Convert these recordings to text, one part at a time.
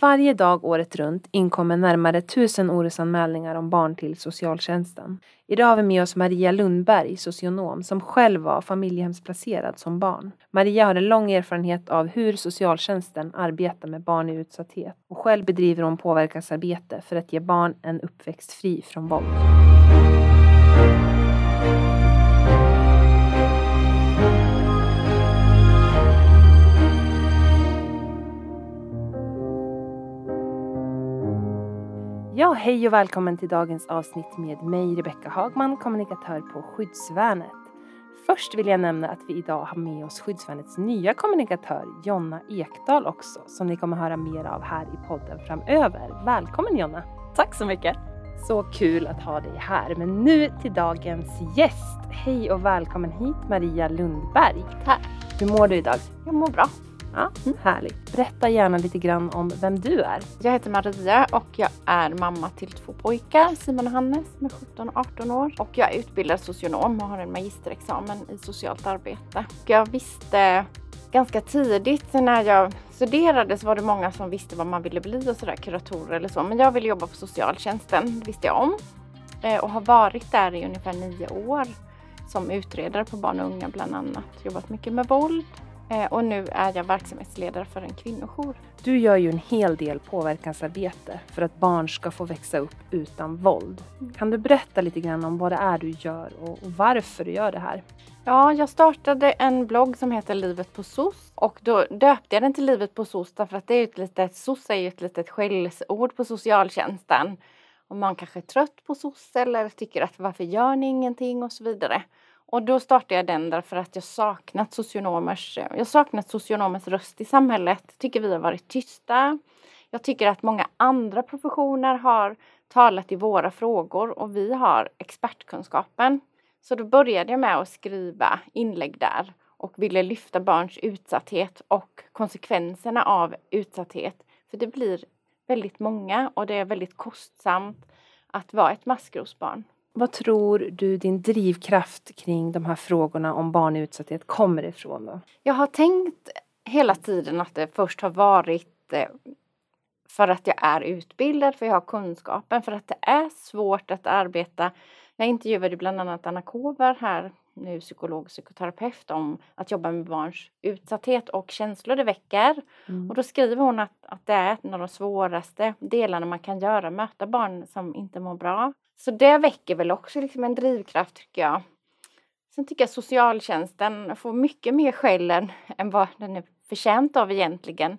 Varje dag året runt inkommer närmare tusen orosanmälningar om barn till socialtjänsten. Idag har vi med oss Maria Lundberg, socionom, som själv var familjehemsplacerad som barn. Maria har en lång erfarenhet av hur socialtjänsten arbetar med barn i utsatthet och själv bedriver hon påverkansarbete för att ge barn en uppväxt fri från våld. Ja, hej och välkommen till dagens avsnitt med mig Rebecka Hagman, kommunikatör på Skyddsvärnet. Först vill jag nämna att vi idag har med oss Skyddsvärnets nya kommunikatör Jonna Ekdahl också, som ni kommer höra mer av här i podden framöver. Välkommen Jonna! Tack så mycket! Så kul att ha dig här. Men nu till dagens gäst. Hej och välkommen hit Maria Lundberg. Tack! Hur mår du idag? Jag mår bra. Ja, Härligt. Berätta gärna lite grann om vem du är. Jag heter Maria och jag är mamma till två pojkar, Simon och Hannes med 17 och 18 år. Och jag är utbildad socionom och har en magisterexamen i socialt arbete. Jag visste ganska tidigt när jag studerade så var det många som visste vad man ville bli och sådär, kuratorer eller så. Men jag ville jobba på socialtjänsten, det visste jag om. Eh, och har varit där i ungefär nio år som utredare på barn och unga bland annat. Jobbat mycket med våld, och nu är jag verksamhetsledare för en kvinnojour. Du gör ju en hel del påverkansarbete för att barn ska få växa upp utan våld. Mm. Kan du berätta lite grann om vad det är du gör och varför du gör det här? Ja, jag startade en blogg som heter Livet på SOS och då döpte jag den till Livet på SOS därför att det är ett litet, SOS är ju ett litet skällsord på socialtjänsten. Om man kanske är trött på SOS eller tycker att varför gör ni ingenting och så vidare. Och då startade jag den därför att jag saknat socionomers, jag saknat socionomers röst i samhället. Tycker vi har varit tysta. Jag tycker att många andra professioner har talat i våra frågor och vi har expertkunskapen. Så då började jag med att skriva inlägg där och ville lyfta barns utsatthet och konsekvenserna av utsatthet. För det blir väldigt många och det är väldigt kostsamt att vara ett maskrosbarn. Vad tror du din drivkraft kring de här frågorna om barn i utsatthet kommer ifrån då? Jag har tänkt hela tiden att det först har varit eh, för att jag är utbildad, för jag har kunskapen, för att det är svårt att arbeta. Jag intervjuade bland annat Anna Kåver här, nu psykolog och psykoterapeut, om att jobba med barns utsatthet och känslor det väcker. Mm. Och då skriver hon att, att det är en av de svåraste delarna man kan göra, möta barn som inte mår bra. Så det väcker väl också liksom en drivkraft tycker jag. Sen tycker jag socialtjänsten får mycket mer skäll än, än vad den är förtjänt av egentligen.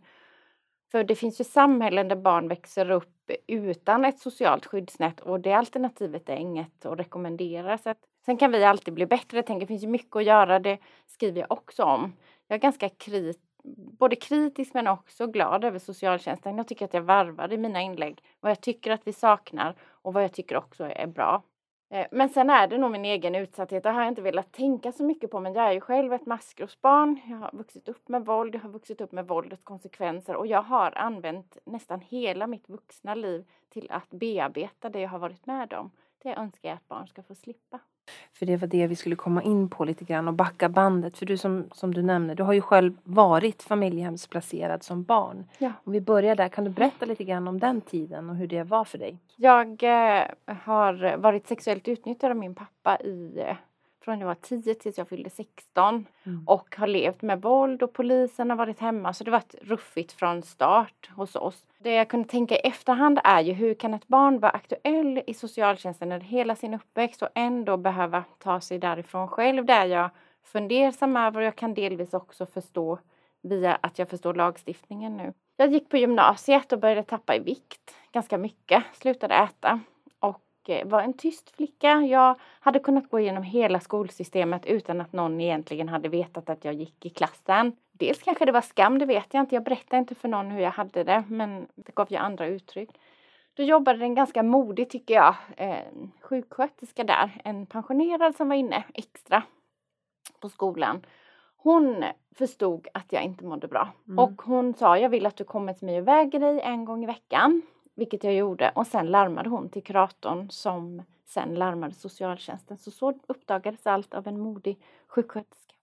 För det finns ju samhällen där barn växer upp utan ett socialt skyddsnät och det alternativet är inget att rekommendera. Så att, sen kan vi alltid bli bättre. Jag tänker det finns ju mycket att göra, det skriver jag också om. Jag är ganska krit, både kritisk men också glad över socialtjänsten. Jag tycker att jag varvar i mina inlägg vad jag tycker att vi saknar och vad jag tycker också är bra. Eh, men sen är det nog min egen utsatthet. Det har jag inte velat tänka så mycket på. Men jag är ju själv ett maskrosbarn. Jag har vuxit upp med våld. Jag har vuxit upp med våldets konsekvenser. Och jag har använt nästan hela mitt vuxna liv till att bearbeta det jag har varit med om. Det önskar jag att barn ska få slippa. För det var det vi skulle komma in på lite grann och backa bandet. För du som, som du nämner, du har ju själv varit familjehemsplacerad som barn. Ja. Om vi börjar där, kan du berätta lite grann om den tiden och hur det var för dig? Jag eh, har varit sexuellt utnyttjad av min pappa i från jag var 10 tills jag fyllde 16 mm. och har levt med våld och polisen har varit hemma så det var ruffigt från start hos oss. Det jag kunde tänka i efterhand är ju hur kan ett barn vara aktuell i socialtjänsten under hela sin uppväxt och ändå behöva ta sig därifrån själv. Det är jag fundersam över och jag kan delvis också förstå via att jag förstår lagstiftningen nu. Jag gick på gymnasiet och började tappa i vikt ganska mycket, slutade äta Eh, var en tyst flicka. Jag hade kunnat gå igenom hela skolsystemet utan att någon egentligen hade vetat att jag gick i klassen. Dels kanske det var skam, det vet jag inte. Jag berättade inte för någon hur jag hade det, men det gav ju andra uttryck. Då jobbade en ganska modig, tycker jag, eh, sjuksköterska där. En pensionerad som var inne extra på skolan. Hon förstod att jag inte mådde bra. Mm. Och hon sa, jag vill att du kommer till mig och väger dig en gång i veckan. Vilket jag gjorde och sen larmade hon till kuratorn som sen larmade socialtjänsten. Så så uppdagades allt av en modig sjuksköterska.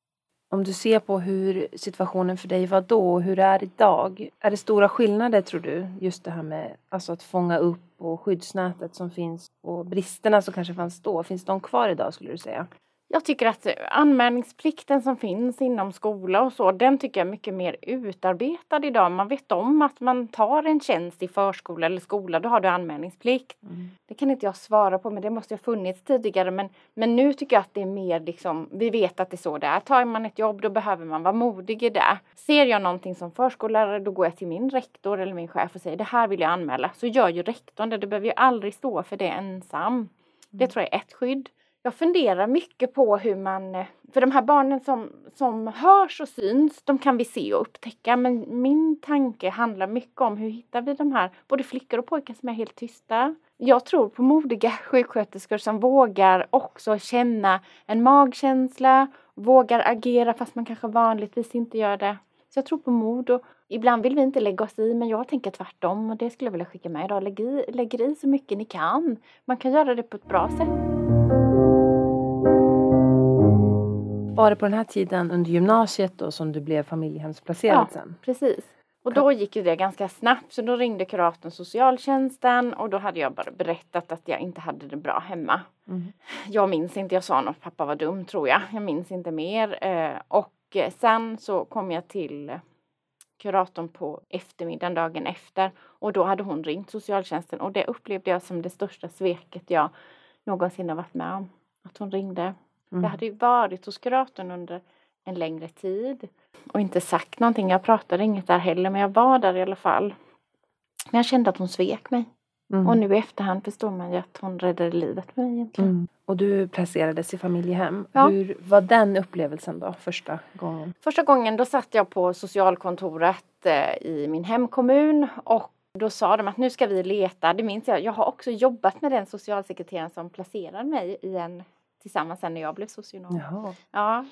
Om du ser på hur situationen för dig var då och hur det är idag. Är det stora skillnader tror du? Just det här med alltså att fånga upp och skyddsnätet som finns och bristerna som kanske fanns då. Finns de kvar idag skulle du säga? Jag tycker att anmälningsplikten som finns inom skola och så, den tycker jag är mycket mer utarbetad idag. Man vet om att man tar en tjänst i förskola eller skola, då har du anmälningsplikt. Mm. Det kan inte jag svara på, men det måste ha funnits tidigare. Men, men nu tycker jag att det är mer liksom, vi vet att det är så det är. Tar man ett jobb, då behöver man vara modig i det. Ser jag någonting som förskollärare, då går jag till min rektor eller min chef och säger det här vill jag anmäla. Så gör ju rektorn det, du behöver ju aldrig stå för det ensam. Det mm. tror jag är ett skydd jag funderar mycket på hur man, eh, för de här barnen som, som hörs och syns, de kan vi se och upptäcka. Men min tanke handlar mycket om hur hittar vi de här, både flickor och pojkar som är helt tysta. Jag tror på modiga sjuksköterskor som vågar också känna en magkänsla, vågar agera fast man kanske vanligtvis inte gör det. Så jag tror på mod och ibland vill vi inte lägga oss i men jag tänker tvärtom och det skulle jag vilja skicka med idag. Lägg i, lägg i så mycket ni kan. Man kan göra det på ett bra sätt. Var det på den här tiden under gymnasiet då som du blev familjehemsplacerad ja, sen? precis. Och då gick det ganska snabbt så då ringde kuratorn socialtjänsten och då hade jag bara berättat att jag inte hade det bra hemma. Mm. Jag minns inte, jag sa något pappa var dum tror jag. Jag minns inte mer. Eh, och sen så kom jag till kuratorn på eftermiddagen dagen efter och då hade hon ringt socialtjänsten och det upplevde jag som det största sveket jag någonsin har varit med om. Att hon ringde Mm. Jag hade ju varit hos kuratorn under en längre tid och inte sagt någonting. Jag pratade inget där heller men jag var där i alla fall. Men jag kände att hon svek mig. Mm. Och nu i efterhand förstår man ju att hon räddade livet på mig egentligen. Mm. Och du placerades i familjehem. Ja. Hur var den upplevelsen då första gången? Första gången då satt jag på socialkontoret eh, i min hemkommun och då sa de att nu ska vi leta, det minns jag, jag har också jobbat med den socialsekreteraren som placerade mig i en tillsammans sen när jag blev socionom. Jaha. Ja.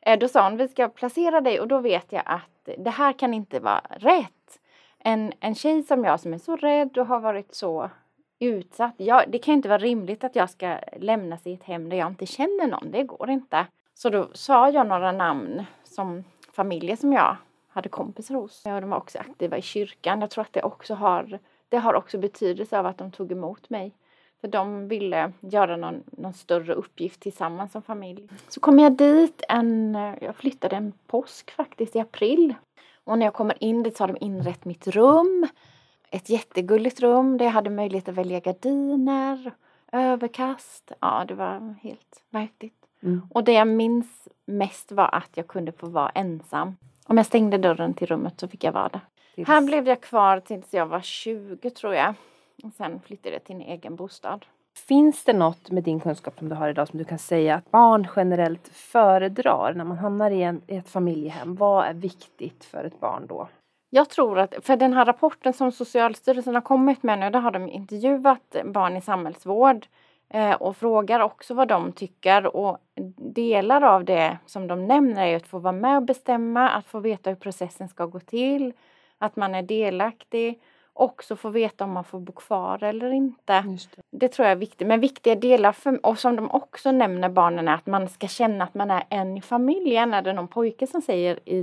Eh, då sa hon, vi ska placera dig och då vet jag att det här kan inte vara rätt. En, en tjej som jag som är så rädd och har varit så utsatt. Jag, det kan inte vara rimligt att jag ska lämnas i ett hem där jag inte känner någon. Det går inte. Så då sa jag några namn som familjer som jag hade kompisar hos. Ja, de var också aktiva i kyrkan. Jag tror att det också har, det har också betydelse av att de tog emot mig. För de ville göra någon, någon större uppgift tillsammans som familj. Så kom jag dit en, jag flyttade en påsk faktiskt i april. Och när jag kommer in dit så har de inrett mitt rum. Ett jättegulligt rum där jag hade möjlighet att välja gardiner, överkast. Ja, det var helt häftigt. Mm. Och det jag minns mest var att jag kunde få vara ensam. Om jag stängde dörren till rummet så fick jag vara där. Här blev jag kvar tills jag var 20 tror jag. Och sen flyttade jag till en egen bostad. Finns det något med din kunskap som du har idag som du kan säga att barn generellt föredrar när man hamnar i, en, i ett familjehem? Vad är viktigt för ett barn då? Jag tror att, för den här rapporten som Socialstyrelsen har kommit med nu, där har de intervjuat barn i samhällsvård eh, och frågar också vad de tycker och delar av det som de nämner är att få vara med och bestämma, att få veta hur processen ska gå till, att man är delaktig också få veta om man får bo kvar eller inte. Det. det. tror jag är viktigt. Men viktiga delar, för, och som de också nämner barnen, är att man ska känna att man är en i familjen. Är det någon pojke som säger i,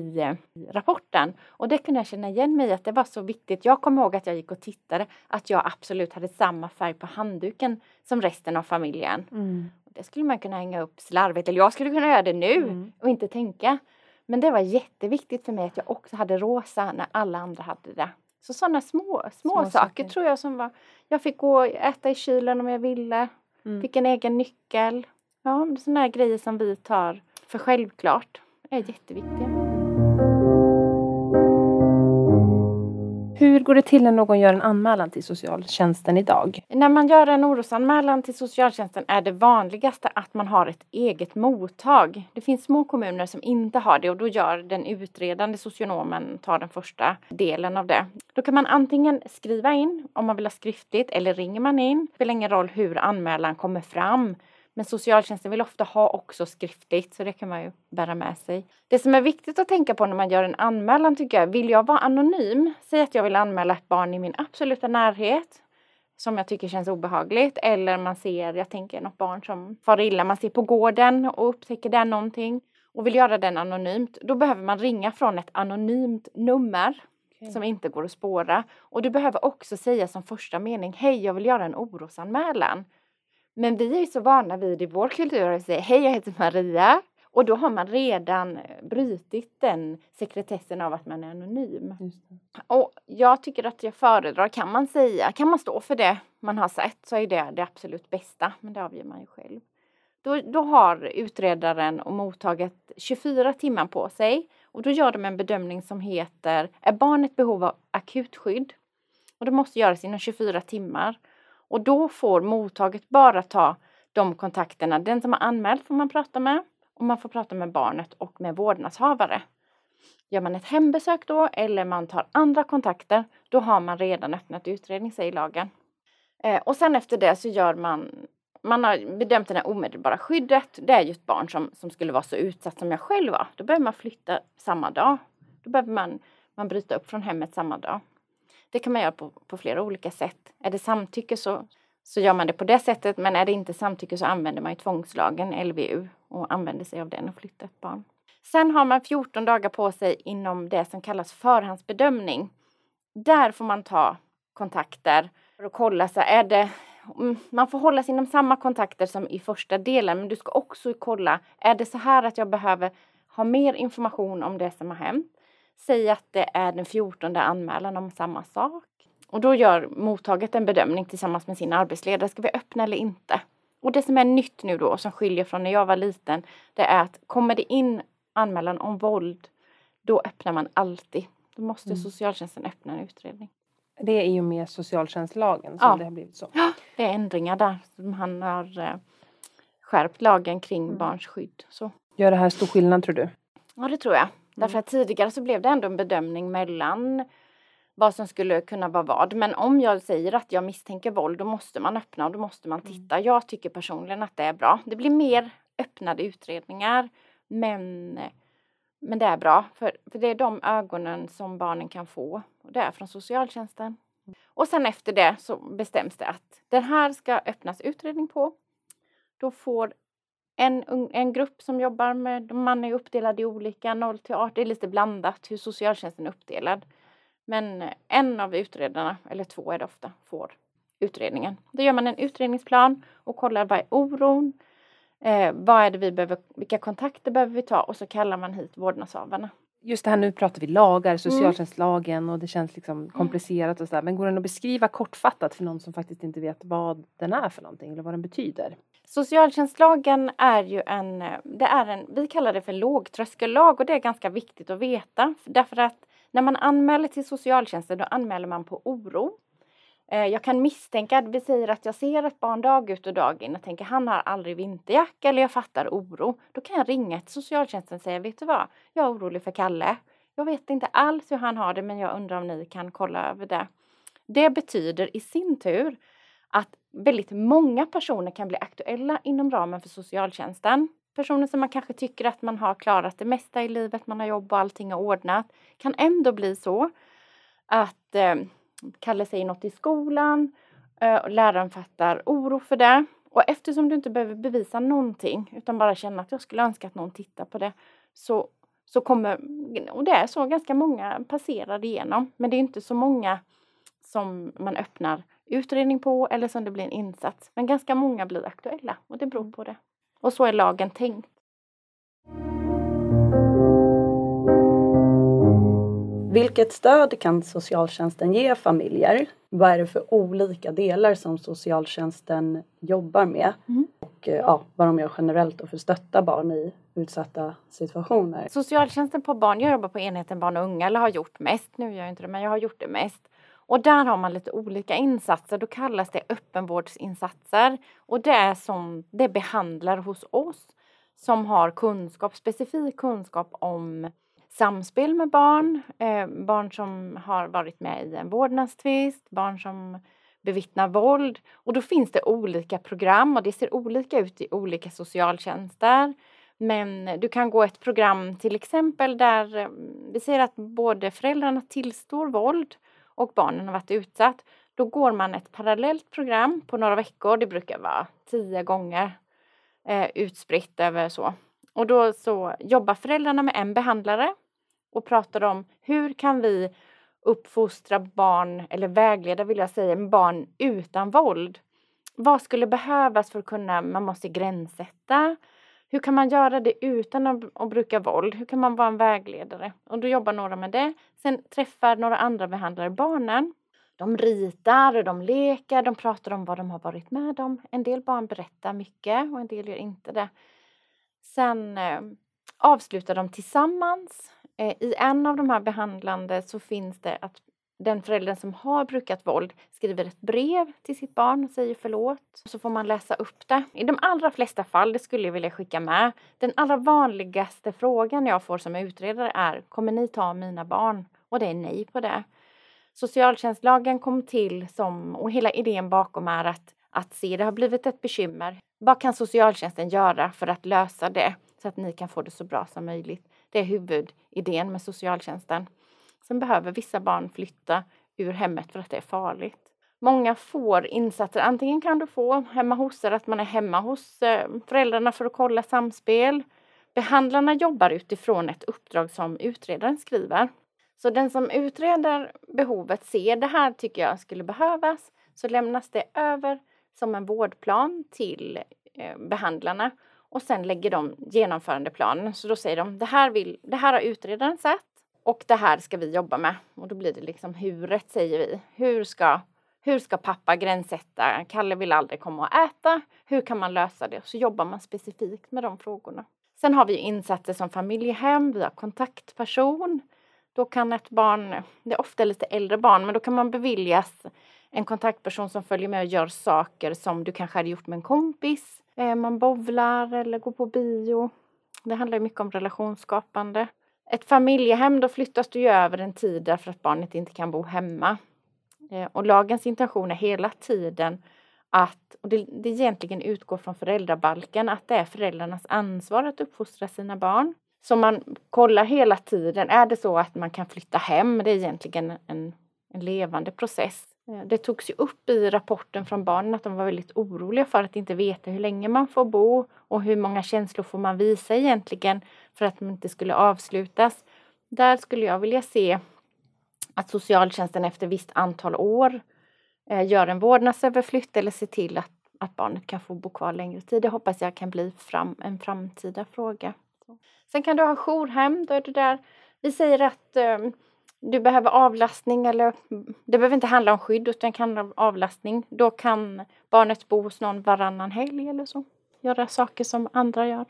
i rapporten. Och det kunde jag känna igen mig i, att det var så viktigt. Jag kommer ihåg att jag gick och tittade, att jag absolut hade samma färg på handduken som resten av familjen. Mm. Det skulle man kunna hänga upp slarvigt, eller jag skulle kunna göra det nu mm. och inte tänka. Men det var jätteviktigt för mig att jag också hade rosa när alla andra hade det. Så sådana små, små, små saker, saker, tror jag som var. Jag fick gå och äta i kylen om jag ville. Mm. Fick en egen nyckel. Ja, sådana grejer som vi tar för självklart är jätteviktiga. Hur går det till när någon gör en anmälan till socialtjänsten idag? När man gör en orosanmälan till socialtjänsten är det vanligaste att man har ett eget mottag. Det finns små kommuner som inte har det och då gör den utredande socionomen tar den första delen av det. Då kan man antingen skriva in om man vill ha skriftligt eller ringer man in. Det spelar ingen roll hur anmälan kommer fram. Men socialtjänsten vill ofta ha också skriftligt så det kan man ju bära med sig. Det som är viktigt att tänka på när man gör en anmälan tycker jag, vill jag vara anonym, säg att jag vill anmäla ett barn i min absoluta närhet som jag tycker känns obehagligt eller man ser, jag tänker något barn som far illa, man ser på gården och upptäcker där någonting och vill göra den anonymt, då behöver man ringa från ett anonymt nummer som inte går att spåra. Och du behöver också säga som första mening, hej jag vill göra en orosanmälan. Men vi är så vana vid i vår kultur att säga, hej jag heter Maria. Och då har man redan brutit den sekretessen av att man är anonym. Och jag tycker att jag föredrar, kan man säga, kan man stå för det man har sett så är det det absolut bästa. Men det avgör man ju själv. Då, då har utredaren och mottaget 24 timmar på sig och då gör de en bedömning som heter Är barnet behov av akutskydd? Och det måste göras inom 24 timmar. Och då får mottaget bara ta de kontakterna. Den som har anmält får man prata med och man får prata med barnet och med vårdnadshavare. Gör man ett hembesök då eller man tar andra kontakter, då har man redan öppnat utredning, säger lagen. Eh, och sen efter det så gör man, man har bedömt det här omedelbara skyddet. Det är ju ett barn som, som skulle vara så utsatt som jag själv var. Då behöver man flytta samma dag. Då behöver man, man bryta upp från hemmet samma dag. Det kan man göra på, på flera olika sätt. Är det samtycke så, så gör man det på det sättet, men är det inte samtycke så använder man ju tvångslagen, LVU, och använder sig av den och flyttar ett barn. Sen har man 14 dagar på sig inom det som kallas förhandsbedömning. Där får man ta kontakter för att kolla så är det mm, man får hålla sig inom samma kontakter som i första delen men du ska också kolla är det så här att jag behöver ha mer information om det som har hänt. Säg att det är den 14 anmälan om samma sak. Och då gör mottaget en bedömning tillsammans med sin arbetsledare. Ska vi öppna eller inte? Och det som är nytt nu då som skiljer från när jag var liten det är att kommer det in anmälan om våld då öppnar man alltid. Då måste Mm. socialtjänsten öppna en utredning. Det är och med socialtjänstlagen som Ja. det har blivit så. Det är ändringar där. Han har eh, skärpt lagen kring Mm. barns skydd. Så. Gör det här stor skillnad tror du? Ja, det tror jag. Därför Mm. att tidigare så blev det ändå en bedömning mellan vad som skulle kunna vara vad. Men om jag säger att jag misstänker våld, då måste man öppna och då måste man Mm. titta. Jag tycker personligen att det är bra. Det blir mer öppnade utredningar, men, men det är bra. För, för det är de ögonen som barnen kan få. Och det är från socialtjänsten. Och sen efter det så bestäms det att den här ska öppnas utredning på. Då får en, en grupp som jobbar med, man är uppdelad i olika 0 till 18, det är lite blandat hur socialtjänsten är uppdelad. Men en av utredarna, eller två är det ofta, får utredningen. Då gör man en utredningsplan och kollar vad är oron, eh, vad är det vi behöver, vilka kontakter behöver vi ta och så kallar man hit vårdnadshavarna. Just det här nu pratar vi lagar, socialtjänstlagen och det känns liksom komplicerat och sådär. Men går den att beskriva kortfattat för någon som faktiskt inte vet vad den är för någonting eller vad den betyder? Socialtjänstlagen är ju en, det är en, vi kallar det för lågtröskellag och det är ganska viktigt att veta. Därför att när man anmäler till socialtjänsten då anmäler man på oro. Eh, jag kan misstänka, vi säger att jag ser ett barn dag ut och dag in och tänker han har aldrig vinterjacka eller jag fattar oro. Då kan jag ringa till socialtjänsten och säga, vet du vad, jag är orolig för Kalle. Jag vet inte alls hur han har det men jag undrar om ni kan kolla över det. Det betyder i sin tur att väldigt många personer kan bli aktuella inom ramen för socialtjänsten. Personer som man kanske tycker att man har klarat det mesta i livet, man har jobb och allting är ordnat. Kan ändå bli så att eh, Kalle säger något i skolan eh, och läraren fattar oro för det. Och eftersom du inte behöver bevisa någonting utan bara känna att jag skulle önska att någon tittar på det så, så kommer, och det är så, ganska många passerar igenom. Men det är inte så många som man öppnar utredning på eller som det blir en insats. Men ganska många blir aktuella och det beror på det. Och så är lagen tänkt. Vilket stöd kan socialtjänsten ge familjer? Vad är det för olika delar som socialtjänsten jobbar med? Mm. Och eh, ja, vad de gör generellt för att stötta barn i utsatta situationer. Socialtjänsten på barn, jag jobbar på enheten barn och unga, eller har gjort mest, nu gör jag inte det, men jag har gjort det mest. Och där har man lite olika insatser, då kallas det öppenvårdsinsatser. Och det är som det behandlar hos oss som har kunskap, specifik kunskap om samspel med barn, eh, barn som har varit med i en vårdnadstvist, barn som bevittnar våld. Och då finns det olika program och det ser olika ut i olika socialtjänster. Men du kan gå ett program till exempel där eh, vi ser att både föräldrarna tillstår våld och barnen har varit utsatt. Då går man ett parallellt program på några veckor, det brukar vara tio gånger eh, utspritt över så. Och då så jobbar föräldrarna med en behandlare och pratar om hur kan vi uppfostra barn, eller vägleda vill jag säga, barn utan våld. Vad skulle behövas för att kunna, man måste gränssätta. Hur kan man göra det utan att, att bruka våld? Hur kan man vara en vägledare? Och då jobbar några med det. Sen träffar några andra behandlare barnen. De ritar och de leker, de pratar om vad de har varit med om. En del barn berättar mycket och en del gör inte det. Sen eh, avslutar de tillsammans. Eh, I en av de här behandlande så finns det att den föräldern som har brukat våld skriver ett brev till sitt barn och säger förlåt. Så får man läsa upp det. I de allra flesta fall, det skulle jag vilja skicka med, den allra vanligaste frågan jag får som utredare är Kommer ni ta mina barn? Och det är nej på det. Socialtjänstlagen kom till som, och hela idén bakom är att, att se det har blivit ett bekymmer. Vad kan socialtjänsten göra för att lösa det så att ni kan få det så bra som möjligt? Det är huvudidén med socialtjänsten. Sen behöver vissa barn flytta ur hemmet för att det är farligt. Många får insatser. Antingen kan du få hemma hos er, att man är hemma hos eh, föräldrarna för att kolla samspel. Behandlarna jobbar utifrån ett uppdrag som utredaren skriver. Så den som utreder behovet ser det här tycker jag skulle behövas så lämnas det över som en vårdplan till eh, behandlarna och sen lägger de genomförandeplanen. Så då säger de det här, vill, det här har utredaren sett och det här ska vi jobba med. Och då blir det liksom huret säger vi. Hur ska, hur ska pappa gränssätta? Kalle vill aldrig komma och äta. Hur kan man lösa det? Så jobbar man specifikt med de frågorna. Sen har vi insatser som familjehem, vi har kontaktperson. Då kan ett barn, det är ofta lite äldre barn, men då kan man beviljas en kontaktperson som följer med och gör saker som du kanske hade gjort med en kompis. Eh, man bovlar eller går på bio. Det handlar mycket om relationsskapande. Ett familjehem, då flyttas du ju över en tid därför att barnet inte kan bo hemma. Eh, och lagens intention är hela tiden att, och det, det egentligen utgår från föräldrabalken, att det är föräldrarnas ansvar att uppfostra sina barn. Så man kollar hela tiden, är det så att man kan flytta hem? Det är egentligen en, en levande process. Eh, det togs ju upp i rapporten från barnen att de var väldigt oroliga för att inte veta hur länge man får bo och hur många känslor får man visa egentligen för att de inte skulle avslutas. Där skulle jag vilja se att socialtjänsten efter visst antal år eh, gör en vårdnadsöverflytt eller ser till att, att barnet kan få bo kvar längre tid. Det hoppas jag kan bli fram, en framtida fråga. Sen kan du ha jourhem, då är det där. Vi säger att ehm, du behöver avlastning eller det behöver inte handla om skydd utan kan handla om avlastning. Då kan barnet bo hos någon varannan helg eller så. Göra saker som andra gör.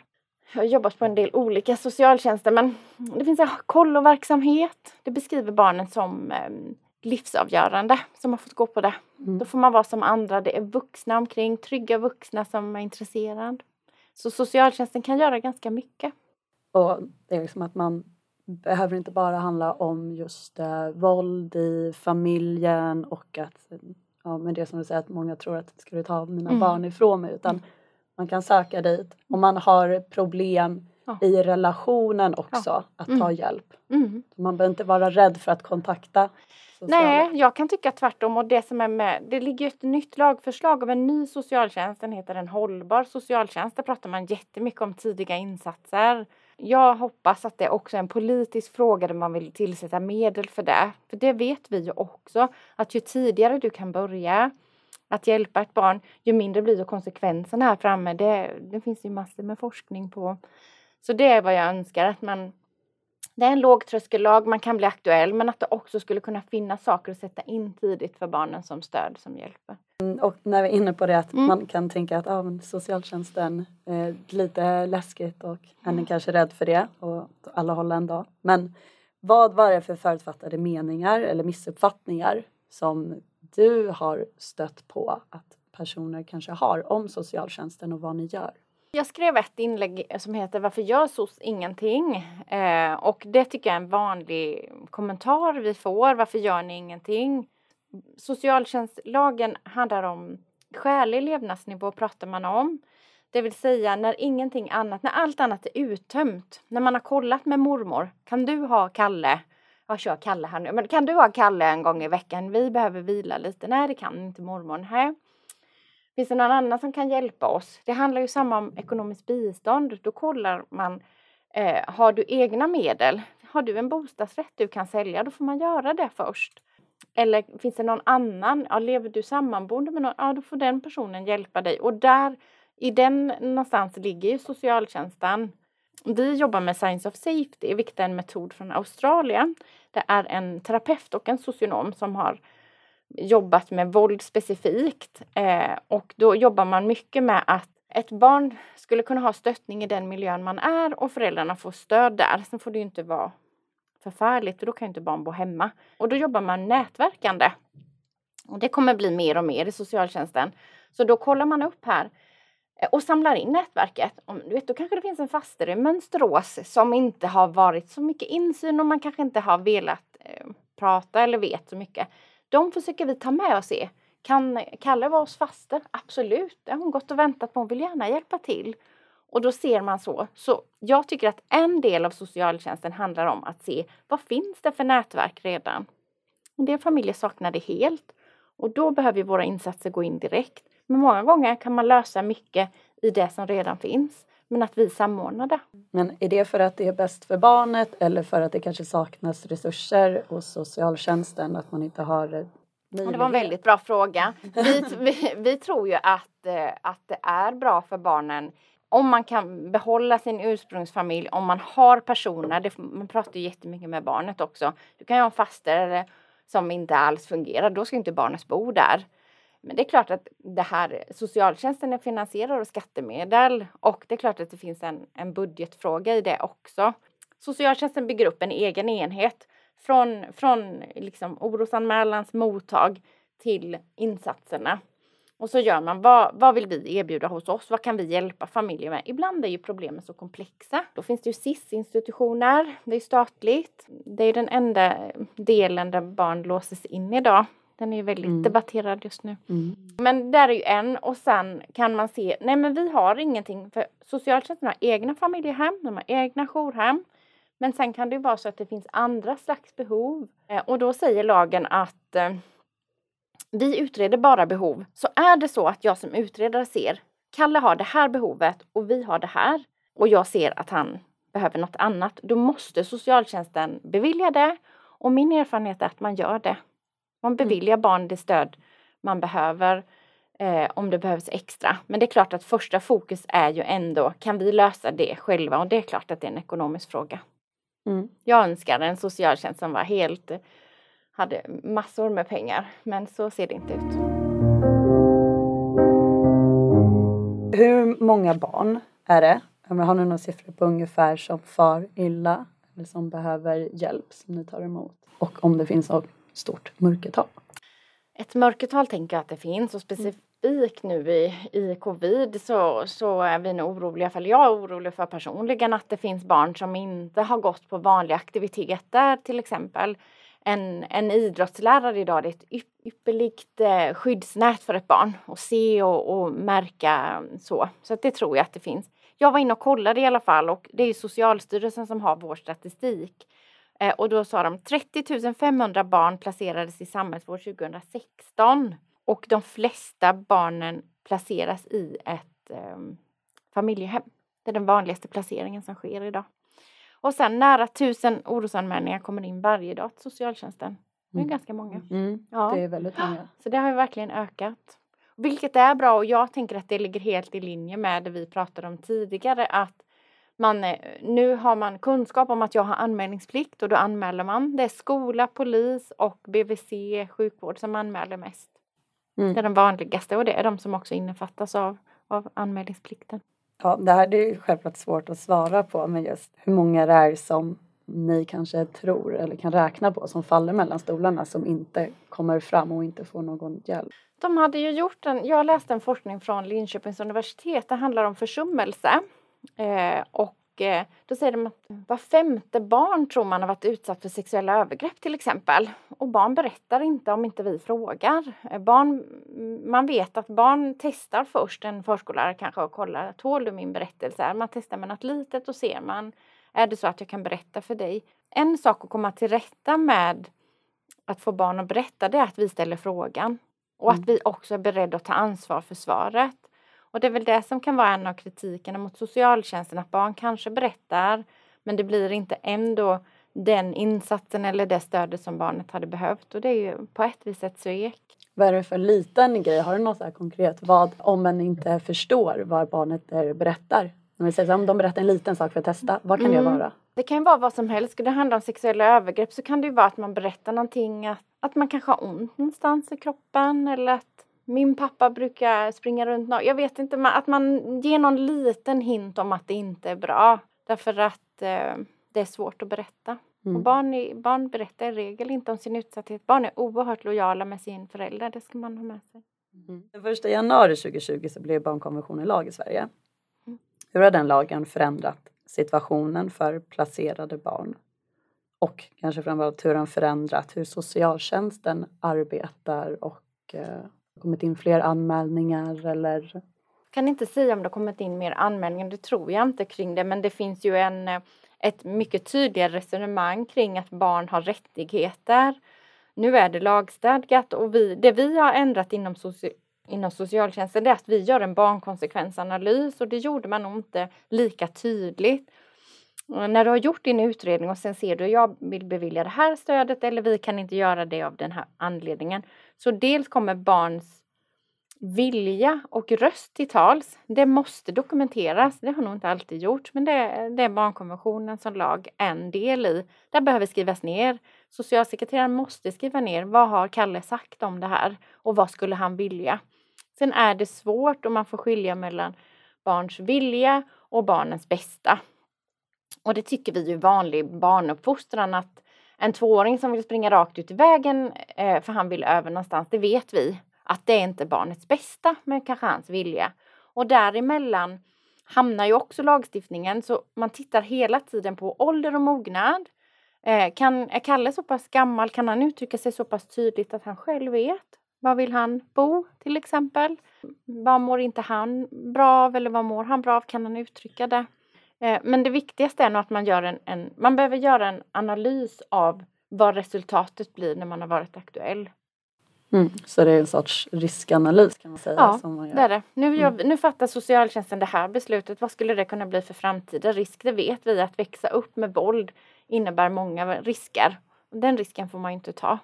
Jag har jobbat på en del olika socialtjänster men det finns en kolloverksamhet. Det beskriver barnen som eh, livsavgörande som har fått gå på det. Mm. Då får man vara som andra. Det är vuxna omkring, trygga vuxna som är intresserade. Så socialtjänsten kan göra ganska mycket. Och det är liksom att man behöver inte bara handla om just eh, våld i familjen och att, ja men det som du säger att många tror att ska du ta mina mm. barn ifrån mig utan mm. man kan söka dit om man har problem ja. i relationen också ja. att ta mm. hjälp. Mm. Man behöver inte vara rädd för att kontakta Nej, jag kan tycka tvärtom. Och det som är med, det ligger ett nytt lagförslag av en ny socialtjänst. Den heter en hållbar socialtjänst. Där pratar man jättemycket om tidiga insatser. Jag hoppas att det också är en politisk fråga där man vill tillsätta medel för det. För det vet vi ju också att ju tidigare du kan börja att hjälpa ett barn, ju mindre blir ju konsekvenserna här framme. Det, det finns ju massor med forskning på. Så det är vad jag önskar, att man det är en lågtröskellag, man kan bli aktuell men att det också skulle kunna finnas saker att sätta in tidigt för barnen som stöd som hjälper. Mm, och när vi är inne på det att mm. man kan tänka att ah, socialtjänsten är lite läskigt och en är kanske rädd för det och alla håller ändå. Men vad var det för förutfattade meningar eller missuppfattningar som du har stött på att personer kanske har om socialtjänsten och vad ni gör? Jag skrev ett inlägg som heter Varför gör SOS ingenting? Eh, och det tycker jag är en vanlig kommentar vi får. Varför gör ni ingenting? Socialtjänstlagen handlar om skälig levnadsnivå pratar man om. Det vill säga när ingenting annat, när allt annat är uttömt. När man har kollat med mormor. Kan du ha Kalle? Jag kör Kalle här nu. Men kan du ha Kalle en gång i veckan? Vi behöver vila lite. Nej, det kan inte mormor. Nej. Finns det någon annan som kan hjälpa oss? Det handlar ju samma om ekonomiskt bistånd. Då kollar man, eh, har du egna medel? Har du en bostadsrätt du kan sälja? Då får man göra det först. Eller finns det någon annan? Ja, lever du sammanboende med någon? Ja, då får den personen hjälpa dig. Och där, i den någonstans ligger ju socialtjänsten. Vi jobbar med Science of Safety, vilket är en metod från Australien. Det är en terapeut och en socionom som har jobbat med våld specifikt. Eh, och då jobbar man mycket med att ett barn skulle kunna ha stöttning i den miljön man är och föräldrarna får stöd där. Sen får det ju inte vara förfärligt för då kan ju inte barn bo hemma. Och då jobbar man nätverkande. Och det kommer bli mer och mer i socialtjänsten. Så då kollar man upp här eh, och samlar in nätverket. Om, du vet, då kanske det finns en faster i Mönsterås som inte har varit så mycket insyn och man kanske inte har velat eh, prata eller vet så mycket. De försöker vi ta med och se. Kan Kalle vara hos faster? Absolut, det har hon gått och väntat på. Hon vill gärna hjälpa till. Och då ser man så. Så jag tycker att en del av socialtjänsten handlar om att se vad finns det för nätverk redan? En del familjer saknar det helt och då behöver våra insatser gå in direkt. Men många gånger kan man lösa mycket i det som redan finns. Men att vi samordnar det. Men är det för att det är bäst för barnet eller för att det kanske saknas resurser hos socialtjänsten? Att man inte har Möjlighet. Det var en väldigt bra fråga. Vi, vi, vi, tror ju att, eh, att det är bra för barnen om man kan behålla sin ursprungsfamilj, om man har personer, det, man pratar ju jättemycket med barnet också. Du kan ju ha en faster som inte alls fungerar, då ska inte barnet bo där. Men det är klart att det här, socialtjänsten är finansierad av skattemedel och det är klart att det finns en, en budgetfråga i det också. Socialtjänsten bygger upp en egen enhet från, från liksom orosanmälans mottag till insatserna. Och så gör man vad, vad vill vi erbjuda hos oss? Vad kan vi hjälpa familjer med? Ibland är ju problemen så komplexa. Då finns det ju SIS-institutioner. Det är statligt. Det är den enda delen där barn låses in idag. Den är ju väldigt mm. debatterad just nu. Mm. Men där är ju en och sen kan man se, nej men vi har ingenting för socialtjänsten har egna familjehem, de har egna jourhem. Men sen kan det vara så att det finns andra slags behov. Eh, och då säger lagen att eh, vi utreder bara behov. Så är det så att jag som utredare ser Kalle har det här behovet och vi har det här och jag ser att han behöver något annat, då måste socialtjänsten bevilja det. Och min erfarenhet är att man gör det. Man mm. beviljar barn det stöd man behöver eh, om det behövs extra. Men det är klart att första fokus är ju ändå, kan vi lösa det själva? Och det är klart att det är en ekonomisk fråga. Mm. Jag önskar en socialtjänst som var helt hade massor med pengar. Men så ser det inte ut. Hur många barn är det? Har ni några siffror på ungefär som far illa eller som behöver hjälp som ni tar emot? Och om det finns stort mörkertal? Ett mörkertal tänker jag att det finns och specifikt nu i, i covid så, så är vi nog oroliga, för jag är orolig för personligen att det finns barn som inte har gått på vanliga aktiviteter till exempel en, en idrottslärare idag, det är ett ypperligt eh, skyddsnät för ett barn att se och, och märka så. Så det tror jag att det finns. Jag var inne och kollade i alla fall och det är Socialstyrelsen som har vår statistik. Eh, och då sa de 30 500 barn placerades i samhällsvård 2016 och de flesta barnen placeras i ett eh, familjehem. Det är den vanligaste placeringen som sker idag. Och sen nära tusen orosanmälningar kommer in varje dag till socialtjänsten. Det är mm. ganska många. Mm. Ja. Det är väldigt många. Så det har ju verkligen ökat. Vilket är bra och jag tänker att det ligger helt i linje med det vi pratade om tidigare att man, nu har man kunskap om att jag har anmälningsplikt och då anmäler man. Det är skola, polis och BVC, sjukvård som anmäler mest. Mm. Det är de vanligaste och det är de som också innefattas av, av anmälningsplikten. Ja, det här är självklart svårt att svara på men just hur många det är som ni kanske tror eller kan räkna på som faller mellan stolarna som inte kommer fram och inte får någon hjälp. De hade ju gjort en, jag läste en forskning från Linköpings universitet, det handlar om försummelse. Eh, och Eh, då säger de att var femte barn tror man har varit utsatt för sexuella övergrepp till exempel. Och barn berättar inte om inte vi frågar. Eh, barn, man vet att barn testar först, en förskollärare kanske och kollar, tål du min berättelse? Man testar med något litet och ser man, är det så att jag kan berätta för dig? En sak att komma till rätta med att få barn att berätta det är att vi ställer frågan. Och Mm. att vi också är beredda att ta ansvar för svaret. Och det är väl det som kan vara en av kritikerna mot socialtjänsten, att barn kanske berättar men det blir inte ändå den insatsen eller det stödet som barnet hade behövt. Och det är ju på ett vis ett svek. Vad är det för liten grej? Har du något så här konkret? Vad om man inte förstår vad barnet berättar? Om, vi säger så här, om de berättar en liten sak för att testa, vad kan det Mm. vara? Det kan ju vara vad som helst. Ska det handla om sexuella övergrepp så kan det ju vara att man berättar någonting, att, att man kanske har ont någonstans i kroppen eller att min pappa brukar springa runt Jag vet inte, att man ger någon liten hint om att det inte är bra. Därför att eh, det är svårt att berätta. Och Mm. barn, i, barn berättar i regel inte om sin utsatthet. Barn är oerhört lojala med sin förälder, det ska man ha med sig. Mm. Den första januari 2020 så blev barnkonventionen lag i Sverige. Mm. Hur har den lagen förändrat situationen för placerade barn? Och kanske framförallt hur den förändrat hur socialtjänsten arbetar och eh, kommit in fler anmälningar eller kan inte säga om det har kommit in mer anmälningar, det tror jag inte kring det, men det finns ju en, eh, ett mycket tydligare resonemang kring att barn har rättigheter. Nu är det lagstadgat och vi, det vi har ändrat inom, soci, inom socialtjänsten är att vi gör en barnkonsekvensanalys och det gjorde man nog inte lika tydligt. När du har gjort din utredning och sen ser du jag vill bevilja det här stödet eller vi kan inte göra det av den här anledningen. Så dels kommer barns vilja och röst till tals. Det måste dokumenteras. Det har nog inte alltid gjorts, men det, det är barnkonventionen som lag en del i. Det behöver skrivas ner. Socialsekreteraren måste skriva ner vad har Kalle sagt om det här och vad skulle han vilja. Sen är det svårt och man får skilja mellan barns vilja och barnens bästa. Och det tycker vi är vanlig barnuppfostran att en tvååring som vill springa rakt ut i vägen eh, för han vill över någonstans, det vet vi att det är inte barnets bästa men kanske hans vilja. Och däremellan hamnar ju också lagstiftningen så man tittar hela tiden på ålder och mognad. Eh, kan, är Kalle så pass gammal, kan han uttrycka sig så pass tydligt att han själv vet? Var vill han bo till exempel? Vad mår inte han bra av eller vad mår han bra av? Kan han uttrycka det? Eh, men det viktigaste är nog att man gör en, en, man behöver göra en analys av vad resultatet blir när man har varit aktuell. Mm. Så det är en sorts riskanalys kan man säga. Ja, som man gör. Det är det. Nu, gör, vi- nu fattar socialtjänsten det här beslutet. Vad skulle det kunna bli för framtida risk? Det vet vi att växa upp med våld innebär många risker. Den risken får man ju inte ta.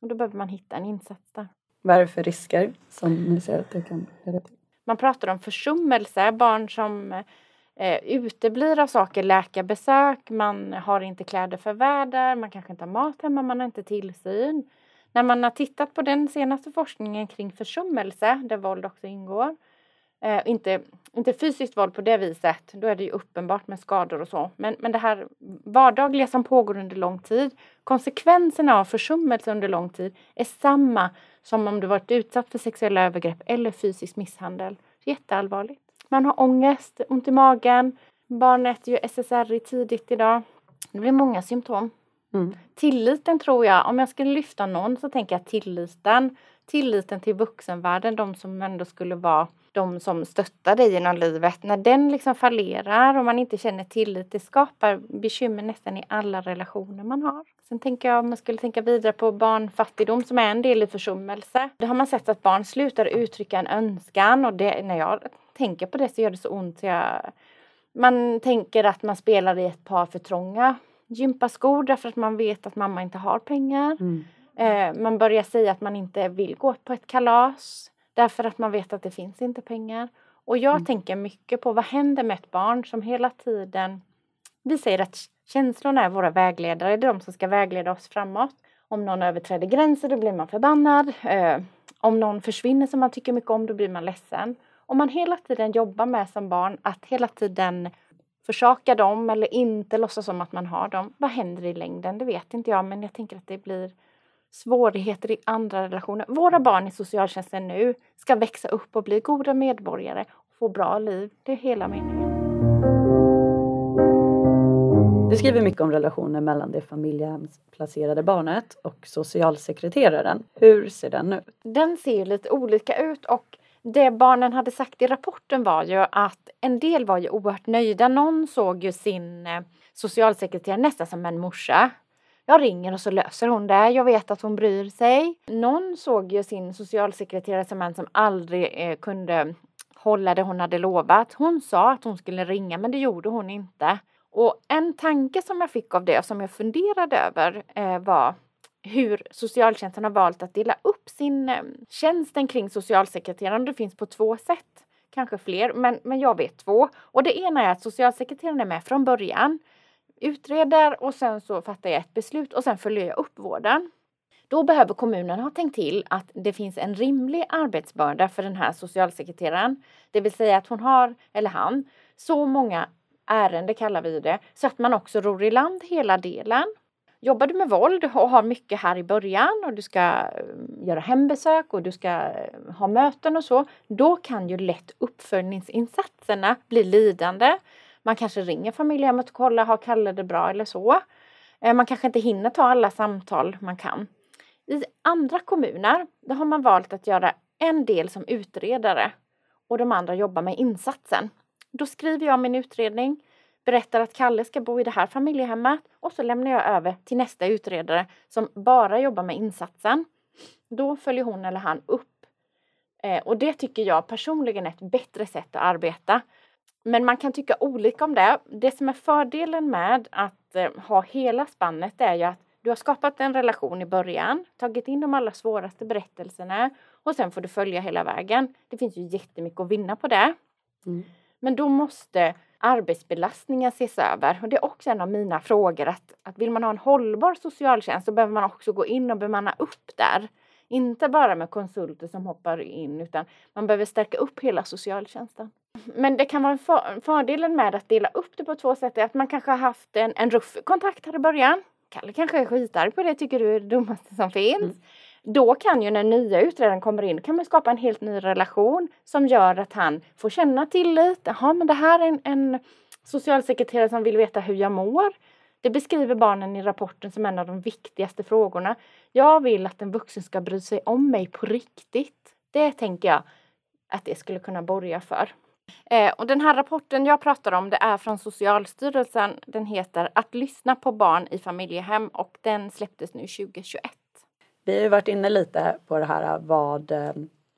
Och då behöver man hitta en insats där. Vad är det för risker som ni ser att det kan leda till? Man pratar om försummelse, barn som eh, uteblir av saker, läkarbesök, man har inte kläder för väder, man kanske inte har mat hemma, man har inte tillsyn. När man har tittat på den senaste forskningen kring försummelse, där våld också ingår, eh, inte, inte fysiskt våld på det viset, då är det ju uppenbart med skador och så, men, men det här vardagliga som pågår under lång tid, konsekvenserna av försummelse under lång tid är samma som om du varit utsatt för sexuella övergrepp eller fysisk misshandel. Jätteallvarligt. Man har ångest, ont i magen, barn äter ju SSRI tidigt idag. Det blir många symptom. Mm. Tilliten tror jag, om jag skulle lyfta någon så tänker jag tilliten. Tilliten till vuxenvärlden, de som ändå skulle vara de som stöttar dig genom livet. När den liksom fallerar och man inte känner tillit, det skapar bekymmer nästan i alla relationer man har. Sen tänker jag, om man skulle tänka vidare på barnfattigdom som är en del i försummelse. Då har man sett att barn slutar uttrycka en önskan och det, när jag tänker på det så gör det så ont. Jag, man tänker att man spelar i ett par för trånga gympaskor därför att man vet att mamma inte har pengar. Mm. Eh, man börjar säga att man inte vill gå på ett kalas därför att man vet att det finns inte pengar. Och jag Mm. tänker mycket på vad händer med ett barn som hela tiden... Vi säger att känslorna är våra vägledare, det är de som ska vägleda oss framåt. Om någon överträder gränser då blir man förbannad. Eh, om någon försvinner som man tycker mycket om då blir man ledsen. Om man hela tiden jobbar med som barn att hela tiden försaka dem eller inte låtsas som att man har dem. Vad händer i längden? Det vet inte jag men jag tänker att det blir svårigheter i andra relationer. Våra barn i socialtjänsten nu ska växa upp och bli goda medborgare och få bra liv. Det är hela meningen. Du skriver mycket om relationen mellan det familjehemsplacerade barnet och socialsekreteraren. Hur ser den ut? Den ser lite olika ut och det barnen hade sagt i rapporten var ju att en del var ju oerhört nöjda. Någon såg ju sin eh, socialsekreterare nästan som en morsa. Jag ringer och så löser hon det. Jag vet att hon bryr sig. Någon såg ju sin socialsekreterare som en som aldrig eh, kunde hålla det hon hade lovat. Hon sa att hon skulle ringa men det gjorde hon inte. Och en tanke som jag fick av det som jag funderade över eh, var hur socialtjänsten har valt att dela upp sin eh, tjänsten kring socialsekreteraren. Det finns på två sätt, kanske fler, men, men jag vet två. Och det ena är att socialsekreteraren är med från början, utreder och sen så fattar jag ett beslut och sen följer jag upp vården. Då behöver kommunen ha tänkt till att det finns en rimlig arbetsbörda för den här socialsekreteraren. Det vill säga att hon har, eller han, så många ärende kallar vi det, så att man också ror i land hela delen. Jobbar du med våld och har mycket här i början och du ska eh, göra hembesök och du ska eh, ha möten och så, då kan ju lätt uppföljningsinsatserna bli lidande. Man kanske ringer familjehemmet och kollar, har Kalle det bra eller så? Eh, man kanske inte hinner ta alla samtal man kan. I andra kommuner, då har man valt att göra en del som utredare och de andra jobbar med insatsen. Då skriver jag min utredning, berättar att Kalle ska bo i det här familjehemmet och så lämnar jag över till nästa utredare som bara jobbar med insatsen. Då följer hon eller han upp. Eh, och det tycker jag personligen är ett bättre sätt att arbeta. Men man kan tycka olika om det. Det som är fördelen med att eh, ha hela spannet är ju att du har skapat en relation i början, tagit in de allra svåraste berättelserna och sen får du följa hela vägen. Det finns ju jättemycket att vinna på det. Mm. Men då måste arbetsbelastningen ses över. Och det är också en av mina frågor att, att vill man ha en hållbar socialtjänst så behöver man också gå in och bemanna upp där. Inte bara med konsulter som hoppar in utan man behöver stärka upp hela socialtjänsten. Men det kan vara en för, fördelen med att dela upp det på två sätt är att man kanske har haft en, en ruff kontakt här i början. Kalle kanske är skitarg på det, tycker du är det dummaste som finns. Mm. Då kan ju när nya utredaren kommer in kan man skapa en helt ny relation som gör att han får känna tillit. Jaha, men det här är en, en socialsekreterare som vill veta hur jag mår. Det beskriver barnen i rapporten som en av de viktigaste frågorna. Jag vill att en vuxen ska bry sig om mig på riktigt. Det tänker jag att det skulle kunna borga för. Eh, och den här rapporten jag pratar om det är från Socialstyrelsen. Den heter Att lyssna på barn i familjehem och den släpptes nu 2021. Vi har ju varit inne lite på det här vad, eh,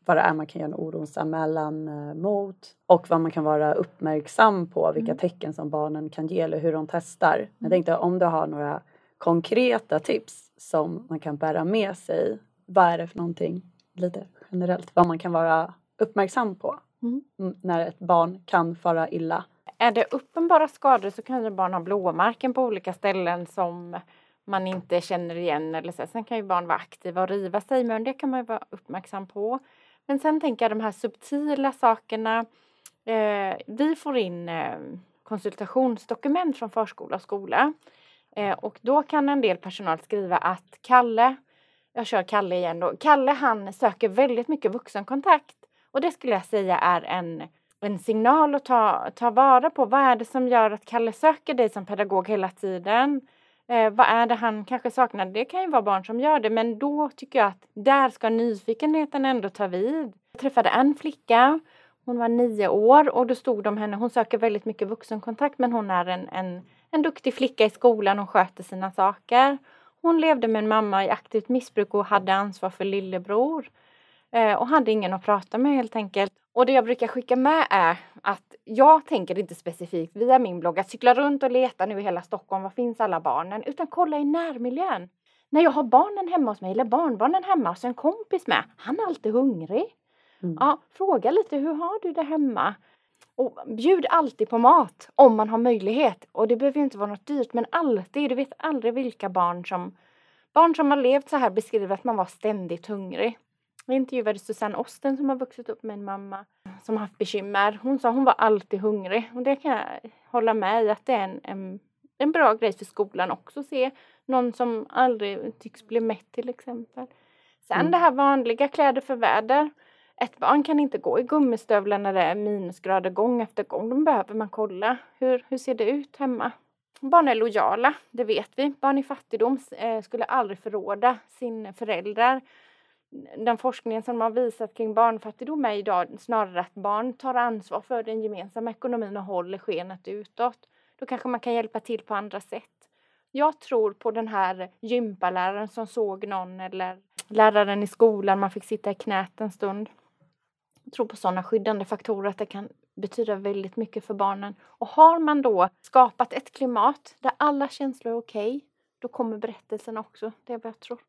vad det är man kan göra en orosanmälan eh, mot och vad man kan vara uppmärksam på, vilka mm. tecken som barnen kan ge eller hur de testar. Mm. Jag tänkte om du har några konkreta tips som man kan bära med sig. Vad är det för någonting lite generellt, vad man kan vara uppmärksam på mm. när ett barn kan fara illa? Är det uppenbara skador så kan ju barn ha blåmärken på olika ställen som man inte känner igen. Eller så. Sen kan ju barn vara aktiva och riva sig, men det kan man ju vara uppmärksam på. Men sen tänker jag de här subtila sakerna. Eh, vi får in eh, konsultationsdokument från förskola och skola. Eh, och då kan en del personal skriva att Kalle, jag kör Kalle igen då, Kalle han söker väldigt mycket vuxenkontakt. Och det skulle jag säga är en, en signal att ta, ta vara på. Vad är det som gör att Kalle söker dig som pedagog hela tiden? Eh, vad är det han kanske saknar? Det kan ju vara barn som gör det men då tycker jag att där ska nyfikenheten ändå ta vid. Jag träffade en flicka, hon var nio år och då stod de henne, hon söker väldigt mycket vuxenkontakt men hon är en, en, en duktig flicka i skolan, och sköter sina saker. Hon levde med en mamma i aktivt missbruk och hade ansvar för lillebror. Eh, och hade ingen att prata med helt enkelt. Och det jag brukar skicka med är att jag tänker inte specifikt via min blogg att cykla runt och leta nu i hela Stockholm, var finns alla barnen? Utan kolla i närmiljön. När jag har barnen hemma hos mig eller barnbarnen hemma och så en kompis med, han är alltid hungrig. Mm. Ja, fråga lite, hur har du det hemma? Och bjud alltid på mat om man har möjlighet. Och det behöver inte vara något dyrt, men alltid. Du vet aldrig vilka barn som Barn som har levt så här beskriver att man var ständigt hungrig. Jag intervjuade Susanne Osten som har vuxit upp med en mamma som har haft bekymmer. Hon sa hon var alltid hungrig och det kan jag hålla med i att det är en, en, en bra grej för skolan också att se. Någon som aldrig tycks bli mätt till exempel. Sen mm. det här vanliga kläder för väder. Ett barn kan inte gå i gummistövlar när det är minusgrader gång efter gång. Då behöver man kolla. Hur, hur ser det ut hemma? Barn är lojala, det vet vi. Barn i fattigdom eh, skulle aldrig förråda sin föräldrar den forskningen som har visat kring barnfattigdom är idag snarare att barn tar ansvar för den gemensamma ekonomin och håller skenet utåt. Då kanske man kan hjälpa till på andra sätt. Jag tror på den här gympaläraren som såg någon eller läraren i skolan, man fick sitta i knät en stund. Jag tror på sådana skyddande faktorer att det kan betyda väldigt mycket för barnen. Och har man då skapat ett klimat där alla känslor är okej, okay, då kommer berättelsen också. Det är vad jag tror.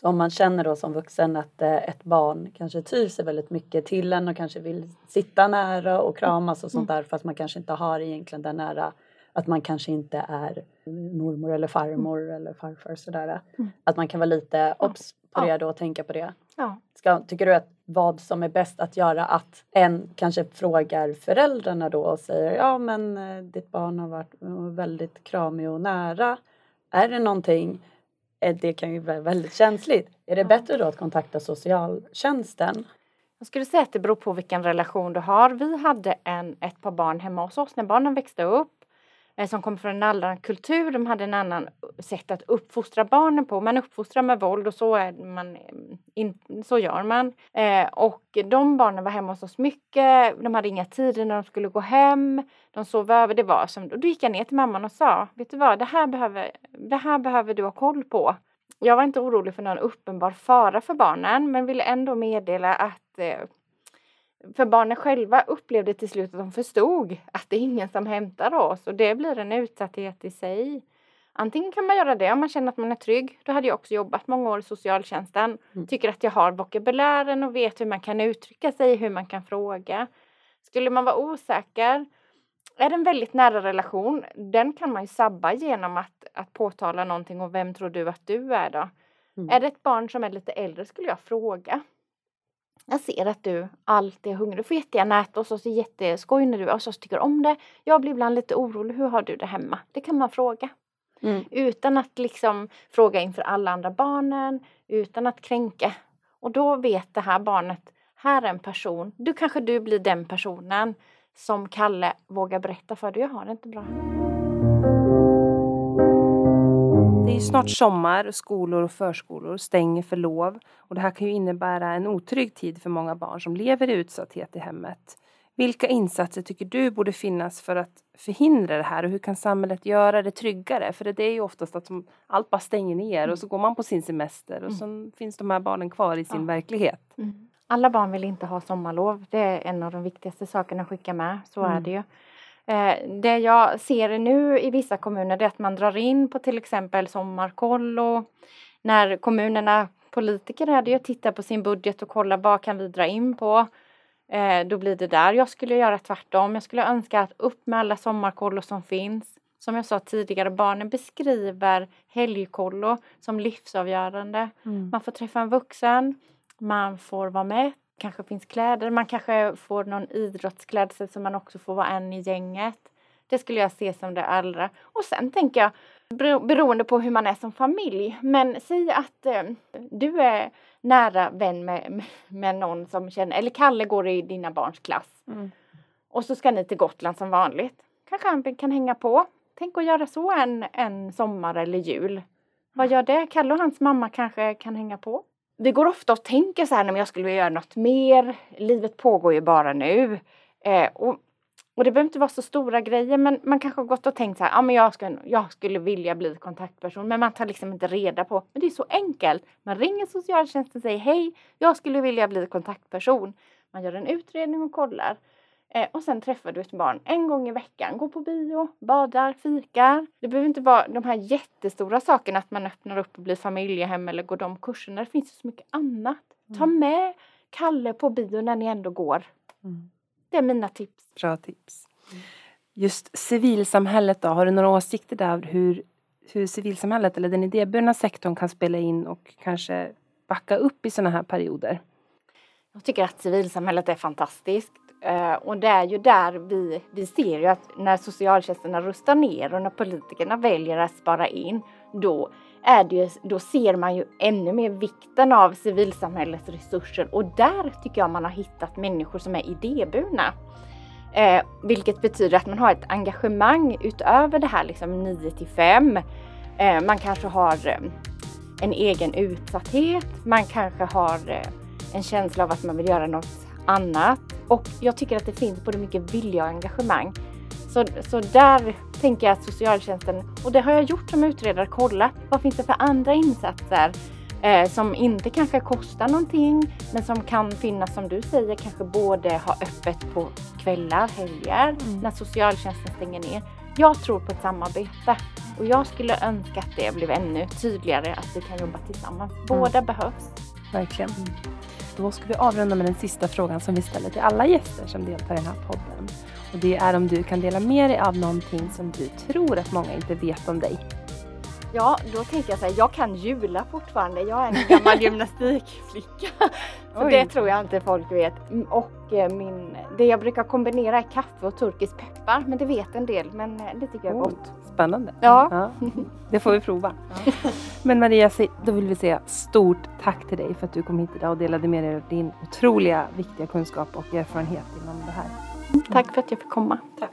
Så om man känner då som vuxen att eh, ett barn kanske tyr sig väldigt mycket till en och kanske vill sitta nära och kramas och sånt mm. där fast man kanske inte har egentligen den nära att man kanske inte är mormor eller farmor mm. eller farfar sådär. Mm. Att man kan vara lite obs på det då och tänka på det. Ja. Ska, tycker du att vad som är bäst att göra att en kanske frågar föräldrarna då och säger ja men eh, ditt barn har varit väldigt kramig och nära. Är det någonting det kan ju vara väldigt känsligt. Är det bättre då att kontakta socialtjänsten? Jag skulle säga att det beror på vilken relation du har. Vi hade en, ett par barn hemma hos oss när barnen växte upp eh, Eh, som kom från en annan kultur. De hade en annan eh, sätt att uppfostra barnen på. Man uppfostrar med våld och så, är man, eh, in, så gör man. Eh, och de barnen var hemma hos oss mycket. De hade inga tider när de skulle gå hem. De sov över. Det var som, då gick jag ner till mamman och sa, vet du vad, det här behöver, det här behöver du ha koll på. Jag var inte orolig för någon uppenbar fara för barnen men ville ändå meddela att eh, för barnen själva upplevde till slut att de förstod att det är ingen som hämtar oss och det blir en utsatthet i sig. Antingen kan man göra det om man känner att man är trygg. Då hade jag också jobbat många år i socialtjänsten. Mm. Tycker att jag har vokabulären och vet hur man kan uttrycka sig, hur man kan fråga. Skulle man vara osäker är det en väldigt nära relation, den kan man ju sabba genom att, att påtala någonting och vem tror du att du är då? Mm. Är det ett barn som är lite äldre skulle jag fråga. Jag ser att du alltid är hungrig. Du får jättegärna äta och så är jätteskoj när du och så tycker om det. Jag blir ibland lite orolig. Hur har du det hemma? Det kan man fråga. Mm. Utan att liksom fråga inför alla andra barnen. Utan att kränka. Och då vet det här barnet, här är en person. Du kanske du blir den personen som Kalle vågar berätta för dig. Jag har det inte bra. Är snart sommar och skolor och förskolor stänger för lov och det här kan ju innebära en otrygg tid för många barn som lever i utsatthet i hemmet. Vilka insatser tycker du borde finnas för att förhindra det här och hur kan samhället göra det tryggare? För det är ju oftast att allt bara stänger ner och så går man på sin semester och mm. så finns de här barnen kvar i sin ja. verklighet. Mm. Alla barn vill inte ha sommarlov. Det är en av de viktigaste sakerna att skicka med. Så mm. är det ju. Eh, det jag ser nu i vissa kommuner är att man drar in på till exempel sommarkollo. När kommunerna, politiker det ju, tittar på sin budget och kollar vad kan vi dra in på. Eh, då blir det där. Jag skulle göra tvärtom. Jag skulle önska att upp med alla sommarkollo som finns. Som jag sa tidigare, barnen beskriver helgkollo som livsavgörande. Mm. Man får träffa en vuxen man får vara med, kanske finns kläder, man kanske får någon idrottsklädsel så man också får vara en i gänget. Det skulle jag se som det allra. Och sen tänker jag, beroende på hur man är som familj, men säg att eh, du är nära vän med, med någon som känner, eller Kalle går i dina barns klass. Mm. Och så ska ni till Gotland som vanligt. Kanske han kan hänga på. Tänk att göra så en, en sommar eller jul. Vad gör det? Kalle och hans mamma kanske kan hänga på vi går ofta och tänker så här, om jag skulle vilja göra något mer. Livet pågår ju bara nu. Eh, och, och det behöver inte vara så stora grejer men man kanske har gått och tänkt så här, ja men jag, ska, jag skulle vilja bli kontaktperson men man tar liksom inte reda på, men det är så enkelt. Man ringer socialtjänsten och säger hej, jag skulle vilja bli kontaktperson. Man gör en utredning och kollar. Eh, och sen träffar du ett barn en gång i veckan. Går på bio, badar, fikar. Det behöver inte vara de här jättestora sakerna att man öppnar upp och blir familjehem eller går de kurserna. Det finns så mycket annat. Mm. Ta med Kalle på bio när ni ändå går. Mm. Det är mina tips. Bra tips. Just civilsamhället då, har du några åsikter där hur, hur civilsamhället eller den idéburna sektorn kan spela in och kanske backa upp i sådana här perioder? Jag tycker att civilsamhället är fantastiskt. Eh, och det är ju där vi, vi ser ju att när socialtjänsterna rustar ner och när politikerna väljer att spara in, då, är det ju, då ser man ju ännu mer vikten av civilsamhällets resurser och där tycker jag man har hittat människor som är idéburna. Eh, vilket betyder att man har ett engagemang utöver det här liksom 9 till 5. Eh, man kanske har eh, en egen utsatthet, man kanske har eh, en känsla av att man vill göra något annat. Och jag tycker att det finns både mycket vilja och engagemang. Så, så där tänker jag att socialtjänsten, och det har jag gjort som utredare, kollat vad finns det för andra insatser eh, som inte kanske kostar någonting men som kan finnas som du säger, kanske både ha öppet på kvällar, helger, Mm. när socialtjänsten stänger ner. Jag tror på ett samarbete och jag skulle önska att det blev ännu tydligare att vi kan jobba tillsammans. Båda behövs. Verkligen. Då ska vi avrunda med den sista frågan som vi ställer till alla gäster som deltar i den här podden. Och det är om du kan dela med dig av någonting som du tror att många inte vet om dig. Ja, då tänker jag så här, jag kan jula fortfarande. Jag är en gammal gymnastikflicka. Så Oj. det tror jag inte folk vet. Mm, Och eh, min, det jag brukar kombinera är kaffe och turkisk peppar. Men det vet en del, men det tycker jag är Oh. gott. Spännande. Ja. det får vi prova. Men Maria, då vill vi säga stort tack till dig för att du kom hit idag och delade med dig av din otroliga viktiga kunskap och erfarenhet inom det här. Tack för att jag fick komma. Tack.